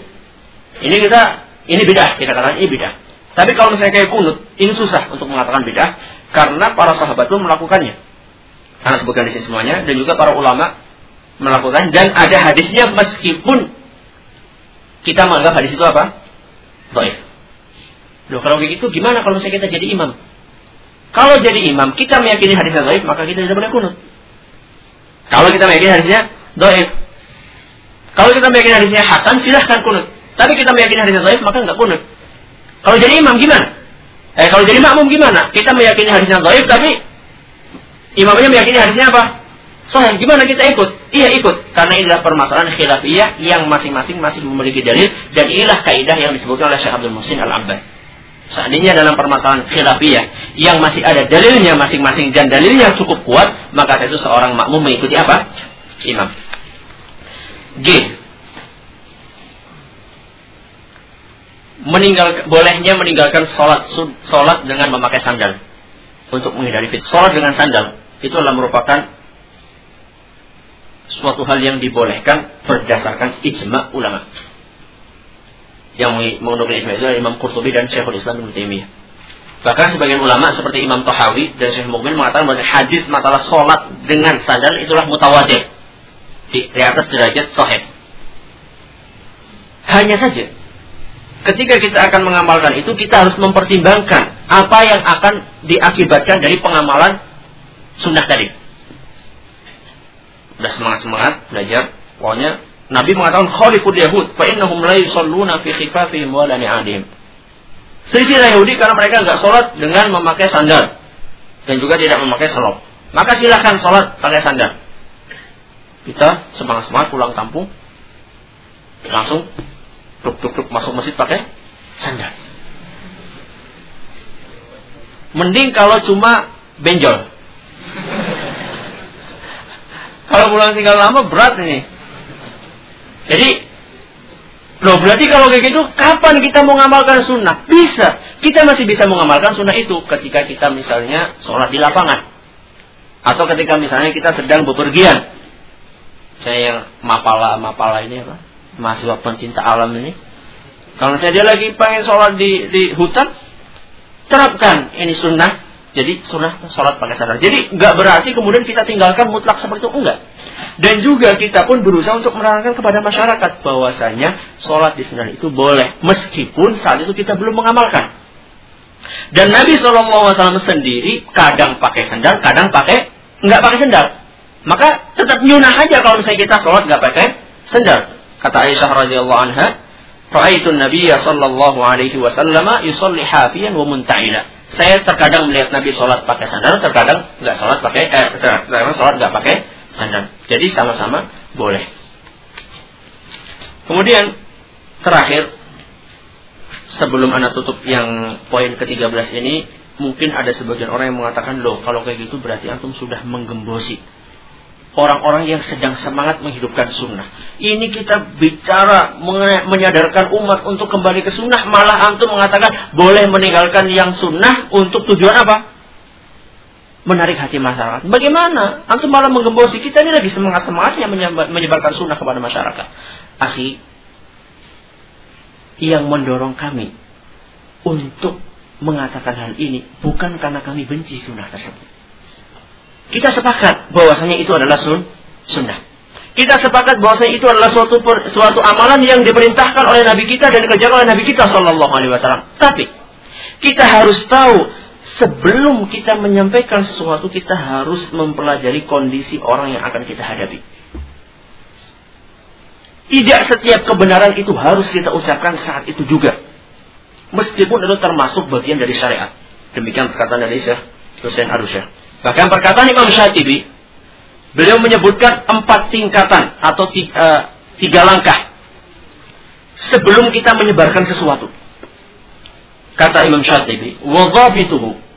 Ini kita ini beda kita katakan ini beda. Tapi kalau misalnya kayak kunut, ini susah untuk mengatakan beda karena para sahabat pun melakukannya. Karena sebutkan di sini semuanya dan juga para ulama melakukan dan ada hadisnya meskipun kita menganggap hadis itu apa? Baik. Loh kalau begitu gimana kalau misalnya kita jadi imam? Kalau jadi imam, kita meyakini hadisnya doif, maka kita tidak boleh kunut. Kalau kita meyakini hadisnya doif. Kalau kita meyakini hadisnya hasan, silahkan kunut. Tapi kita meyakini hadisnya doif, maka nggak kunut. Kalau jadi imam gimana? Eh, kalau jadi makmum gimana? Kita meyakini hadisnya doif, tapi imamnya meyakini hadisnya apa? Soalnya gimana kita ikut? Iya ikut. Karena inilah permasalahan khilafiyah yang masing-masing masih memiliki dalil. Dan inilah kaidah yang disebutkan oleh Syekh Abdul Muhsin Al-Abbad. Seandainya dalam permasalahan khilafiyah yang masih ada dalilnya masing-masing dan dalilnya cukup kuat, maka itu seorang makmum mengikuti apa? Imam. G. Meninggal bolehnya meninggalkan sholat sholat dengan memakai sandal untuk menghindari fit. Sholat dengan sandal itu adalah merupakan suatu hal yang dibolehkan berdasarkan ijma ulama yang menukil ijma itu adalah Imam Qurtubi dan Syekhul Islam Ibnu Taimiyah. Bahkan sebagian ulama seperti Imam Tahawi dan Syekh Mukmin mengatakan bahwa hadis masalah sholat dengan sandal itulah mutawatir. di, di atas derajat sahih. Hanya saja ketika kita akan mengamalkan itu kita harus mempertimbangkan apa yang akan diakibatkan dari pengamalan sunnah tadi. Udah semangat-semangat belajar, pokoknya Nabi mengatakan khaliful yahud fa innahum la yusalluna fi khifafihim wa la ni'adihim. Selisih Yahudi karena mereka nggak sholat dengan memakai sandal dan juga tidak memakai selop. Maka silahkan sholat pakai sandal. Kita semangat-semangat pulang kampung langsung tuk-tuk-tuk masuk masjid pakai sandal. Mending kalau cuma benjol. kalau pulang tinggal lama berat ini. Jadi, loh berarti kalau kayak gitu, kapan kita mau ngamalkan sunnah? Bisa. Kita masih bisa mengamalkan sunnah itu ketika kita misalnya sholat di lapangan. Atau ketika misalnya kita sedang bepergian. Saya yang mapala-mapala ini apa? Mahasiswa pencinta alam ini. Kalau saya dia lagi pengen sholat di, di hutan, terapkan ini sunnah. Jadi sunnah sholat pakai sadar. Jadi nggak berarti kemudian kita tinggalkan mutlak seperti itu enggak. Dan juga kita pun berusaha untuk menerangkan kepada masyarakat bahwasanya sholat di sendal itu boleh. Meskipun saat itu kita belum mengamalkan. Dan Nabi SAW sendiri kadang pakai sendal, kadang pakai nggak pakai sendal. Maka tetap nyunah aja kalau misalnya kita sholat nggak pakai sendal. Kata Aisyah radhiyallahu anha, Ra'aitu Nabi sallallahu alaihi wasallam yusalli hafiyan wa munta'ila. Saya terkadang melihat Nabi sholat pakai sandal, terkadang nggak sholat pakai, eh, terkadang sholat nggak pakai sandal. Jadi sama-sama boleh. Kemudian terakhir sebelum anak tutup yang poin ke-13 ini mungkin ada sebagian orang yang mengatakan loh kalau kayak gitu berarti antum sudah menggembosi orang-orang yang sedang semangat menghidupkan sunnah. Ini kita bicara menyadarkan umat untuk kembali ke sunnah, malah antum mengatakan boleh meninggalkan yang sunnah untuk tujuan apa? Menarik hati masyarakat. Bagaimana? Antum malah menggembosi kita ini lagi semangat-semangatnya menyebarkan sunnah kepada masyarakat. Akhi, yang mendorong kami untuk mengatakan hal ini bukan karena kami benci sunnah tersebut kita sepakat bahwasanya itu adalah sun, sunnah. Kita sepakat bahwasanya itu adalah suatu per, suatu amalan yang diperintahkan oleh Nabi kita dan dikerjakan oleh Nabi kita Shallallahu Alaihi Wasallam. Tapi kita harus tahu sebelum kita menyampaikan sesuatu kita harus mempelajari kondisi orang yang akan kita hadapi. Tidak setiap kebenaran itu harus kita ucapkan saat itu juga. Meskipun itu termasuk bagian dari syariat. Demikian perkataan dari Syekh Hussein Arusyah. Bahkan perkataan Imam Syatibi, beliau menyebutkan empat tingkatan atau tiga, eh, tiga langkah sebelum kita menyebarkan sesuatu. Kata Imam Syatibi, wadhabituhu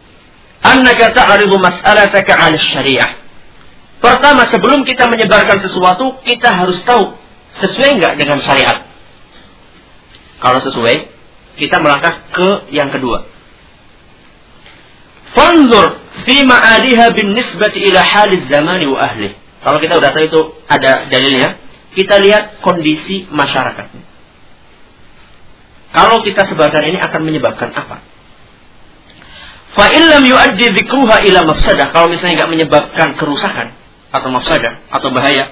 أَنَّكَ تَعْرِضُ مَسْأَلَتَكَ 'ala syariah. Pertama, sebelum kita menyebarkan sesuatu, kita harus tahu sesuai enggak dengan syariat. Kalau sesuai, kita melangkah ke yang kedua. Fanzur fi ma'aliha bin nisbati ila haliz zamani wa ahli. Kalau kita udah tahu itu ada dalilnya, kita lihat kondisi masyarakat. Kalau kita sebarkan ini akan menyebabkan apa? Fa illam yuaddi dzikruha ila mafsadah. Kalau misalnya nggak menyebabkan kerusakan atau mafsadah atau bahaya,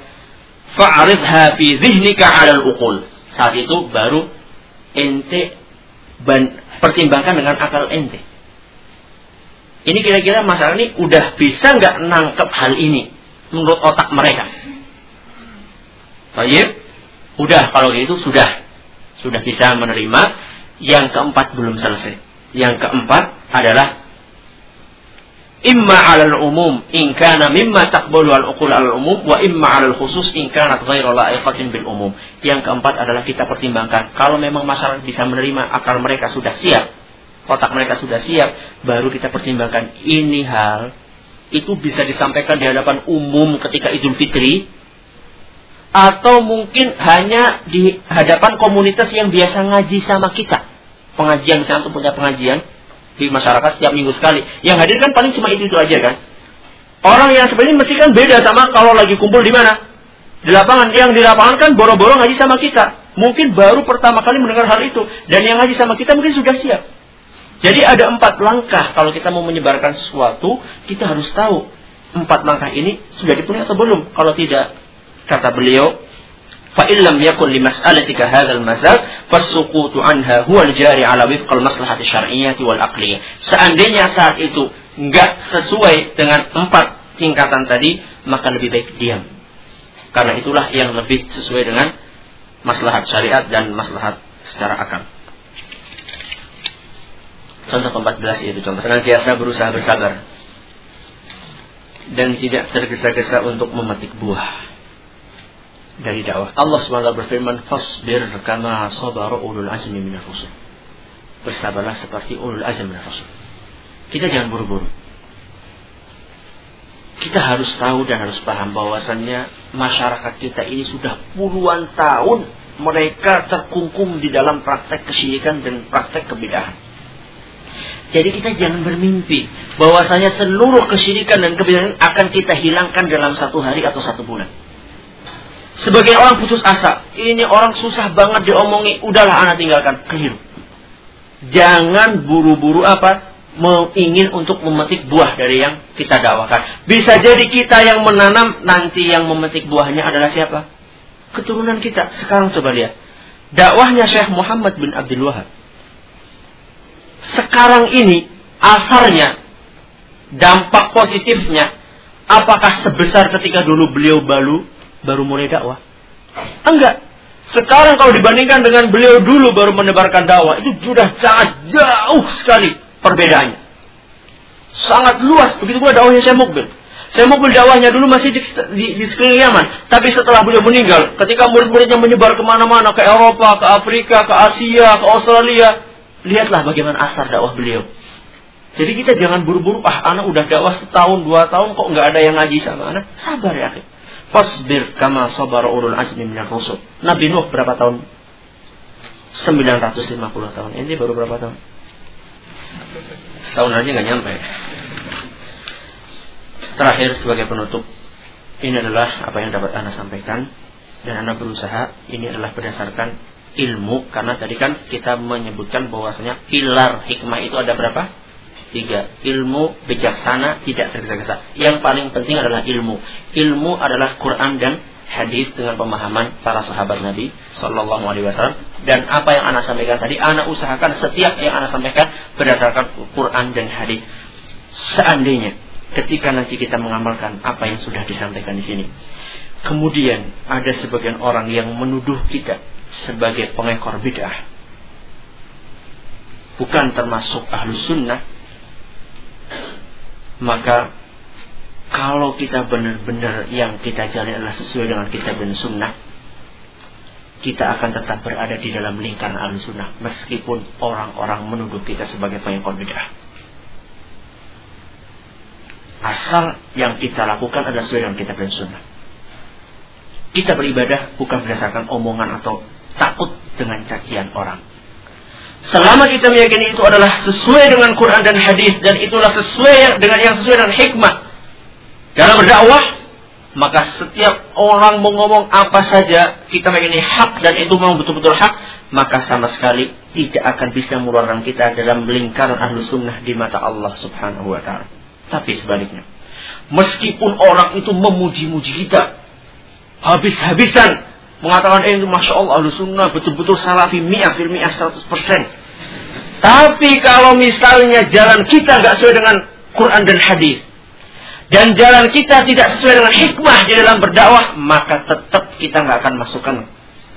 fa'aridha fi dzihnika 'ala al-uqul. Saat itu baru ente pertimbangkan dengan akal ente. Ini kira-kira masalah ini udah bisa nggak nangkep hal ini menurut otak mereka? Baik, udah kalau gitu sudah sudah bisa menerima. Yang keempat belum selesai. Yang keempat adalah imma 'alal umum in kana mimma taqbalu al-uqul al umum wa imma 'alal khusus in kanat ghairu la'iqatin bil umum. Yang keempat adalah kita pertimbangkan kalau memang masyarakat bisa menerima akal mereka sudah siap otak mereka sudah siap, baru kita pertimbangkan ini hal itu bisa disampaikan di hadapan umum ketika Idul Fitri atau mungkin hanya di hadapan komunitas yang biasa ngaji sama kita. Pengajian misalnya untuk punya pengajian di masyarakat setiap minggu sekali. Yang hadir kan paling cuma itu itu aja kan. Orang yang sebenarnya mesti kan beda sama kalau lagi kumpul di mana? Di lapangan. Yang di lapangan kan boro-boro ngaji sama kita. Mungkin baru pertama kali mendengar hal itu. Dan yang ngaji sama kita mungkin sudah siap. Jadi ada empat langkah kalau kita mau menyebarkan sesuatu, kita harus tahu empat langkah ini sudah dipenuhi atau belum. Kalau tidak kata beliau fa illam yakun li mas'alatika hadzal huwa al-jari ala wifq al-maslahat syar'iyyah wal aqliyah seandainya saat itu enggak sesuai dengan empat tingkatan tadi maka lebih baik diam. Karena itulah yang lebih sesuai dengan maslahat syariat dan maslahat secara akal Contoh ke-14 itu contoh senantiasa berusaha bersabar dan tidak tergesa-gesa untuk memetik buah dari dakwah. Allah SWT berfirman, "Fasbir kama sabara ulul azmi minar rusul." Bersabarlah seperti ulul azmi minar rusul. Kita jangan buru-buru. Kita harus tahu dan harus paham bahwasannya masyarakat kita ini sudah puluhan tahun mereka terkungkung di dalam praktek kesyirikan dan praktek kebidahan. Jadi kita jangan bermimpi bahwasanya seluruh kesyirikan dan kebidahan akan kita hilangkan dalam satu hari atau satu bulan. Sebagian orang putus asa. Ini orang susah banget diomongi. Udahlah anak tinggalkan. Keliru. Jangan buru-buru apa? Ingin untuk memetik buah dari yang kita dakwakan. Bisa jadi kita yang menanam. Nanti yang memetik buahnya adalah siapa? Keturunan kita. Sekarang coba lihat. Dakwahnya Syekh Muhammad bin Abdul Wahab sekarang ini asarnya, dampak positifnya, apakah sebesar ketika dulu beliau baru baru mulai dakwah? Enggak. Sekarang kalau dibandingkan dengan beliau dulu baru menebarkan dakwah, itu sudah sangat jauh sekali perbedaannya. Sangat luas, begitu pula dakwahnya Syekh Mukbil. Saya Mukbil dakwahnya dulu masih di, di, di sekeliling Yaman. Tapi setelah beliau meninggal, ketika murid-muridnya menyebar ke mana-mana, ke Eropa, ke Afrika, ke Asia, ke Australia, Lihatlah bagaimana asar dakwah beliau. Jadi kita jangan buru-buru, ah anak udah dakwah setahun, dua tahun kok nggak ada yang ngaji sama anak. Sabar ya. Fasbir kama sabar urul azmi minyak rusul. Nabi Nuh berapa tahun? 950 tahun. Ini baru berapa tahun? Setahun aja nggak nyampe. Terakhir sebagai penutup, ini adalah apa yang dapat Anda sampaikan dan Anda berusaha ini adalah berdasarkan ilmu karena tadi kan kita menyebutkan bahwasanya pilar hikmah itu ada berapa? Tiga. Ilmu bijaksana tidak tergesa-gesa. Yang paling penting adalah ilmu. Ilmu adalah Quran dan hadis dengan pemahaman para sahabat Nabi Shallallahu Alaihi Wasallam dan apa yang anak sampaikan tadi, anak usahakan setiap yang anak sampaikan berdasarkan Quran dan hadis. Seandainya ketika nanti kita mengamalkan apa yang sudah disampaikan di sini, kemudian ada sebagian orang yang menuduh kita sebagai pengekor bid'ah. Bukan termasuk ahlu sunnah. Maka kalau kita benar-benar yang kita jalani adalah sesuai dengan kitab dan sunnah kita akan tetap berada di dalam lingkaran ahlu sunnah meskipun orang-orang menuduh kita sebagai pengekor bid'ah. Asal yang kita lakukan adalah sesuai dengan kitab dan sunnah. Kita beribadah bukan berdasarkan omongan atau takut dengan cacian orang. Selama kita meyakini itu adalah sesuai dengan Quran dan hadis dan itulah sesuai dengan yang sesuai dengan hikmah dalam berdakwah, maka setiap orang mau ngomong apa saja kita meyakini hak dan itu memang betul-betul hak, maka sama sekali tidak akan bisa mengeluarkan kita dalam lingkaran ahlu sunnah di mata Allah subhanahu wa ta'ala. Tapi sebaliknya, meskipun orang itu memuji-muji kita habis-habisan mengatakan eh masya Allah ahlu sunnah betul-betul salafi mi'ah fil mi'ah 100%. Tapi kalau misalnya jalan kita nggak sesuai dengan Quran dan hadis dan jalan kita tidak sesuai dengan hikmah di dalam berdakwah, maka tetap kita nggak akan masukkan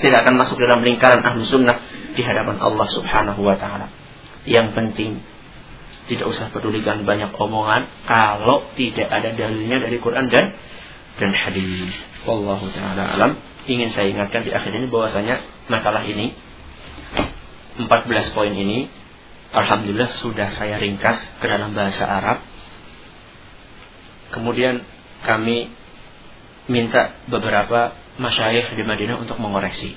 tidak akan masuk dalam lingkaran ahlu sunnah di hadapan Allah Subhanahu wa taala. Yang penting tidak usah pedulikan banyak omongan kalau tidak ada dalilnya dari Quran dan dan hadis. Wallahu taala alam ingin saya ingatkan di akhir ini bahwasanya masalah ini 14 poin ini Alhamdulillah sudah saya ringkas ke dalam bahasa Arab. Kemudian kami minta beberapa masyayikh di Madinah untuk mengoreksi.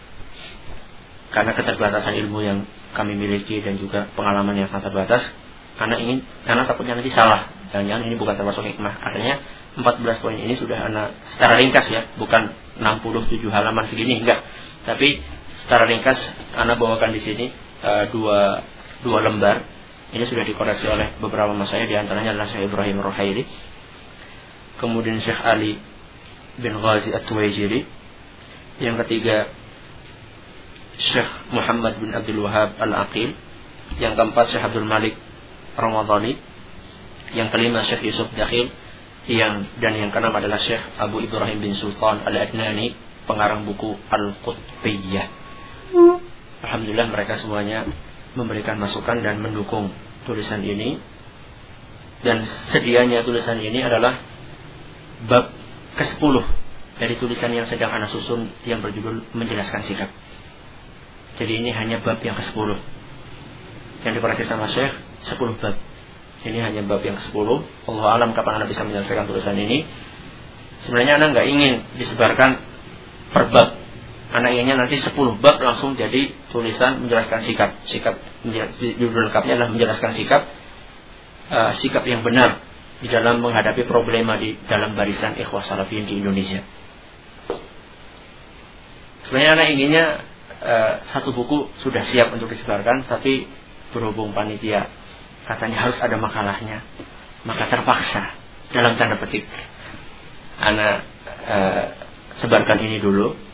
Karena keterbatasan ilmu yang kami miliki dan juga pengalaman yang sangat terbatas, karena ingin karena takutnya nanti salah. Jangan-jangan ini bukan termasuk hikmah. Artinya 14 poin ini sudah anak secara ringkas ya, bukan 67 halaman segini enggak. Tapi secara ringkas Anda bawakan di sini uh, dua dua lembar. Ini sudah dikoreksi oleh beberapa mas saya, di antaranya adalah Syekh Ibrahim Rohaili, kemudian Syekh Ali bin Ghazi At-Tuwaijiri, Yang ketiga Syekh Muhammad bin Abdul Wahab Al-Aqil. Yang keempat Syekh Abdul Malik Ramadhani. Yang kelima Syekh Yusuf Dakhil. Yang dan yang keenam adalah Syekh Abu Ibrahim bin Sultan Al-Adnani, pengarang buku Al-Qutbiyah. Alhamdulillah mereka semuanya memberikan masukan dan mendukung tulisan ini. Dan sedianya tulisan ini adalah bab ke-10 dari tulisan yang sedang anak susun yang berjudul menjelaskan sikap. Jadi ini hanya bab yang ke-10. Yang dikoreksi sama Syekh 10 bab. Ini hanya bab yang ke-10. Allah alam kapan Anda bisa menyelesaikan tulisan ini. Sebenarnya Anda nggak ingin disebarkan per bab. Anak inginnya nanti 10 bab langsung jadi tulisan menjelaskan sikap. Sikap judul lengkapnya adalah menjelaskan sikap uh, sikap yang benar di dalam menghadapi problema di dalam barisan ikhwah salafiyin di Indonesia. Sebenarnya anak inginnya uh, satu buku sudah siap untuk disebarkan, tapi berhubung panitia katanya harus ada makalahnya, maka terpaksa dalam tanda petik. Anak uh, sebarkan ini dulu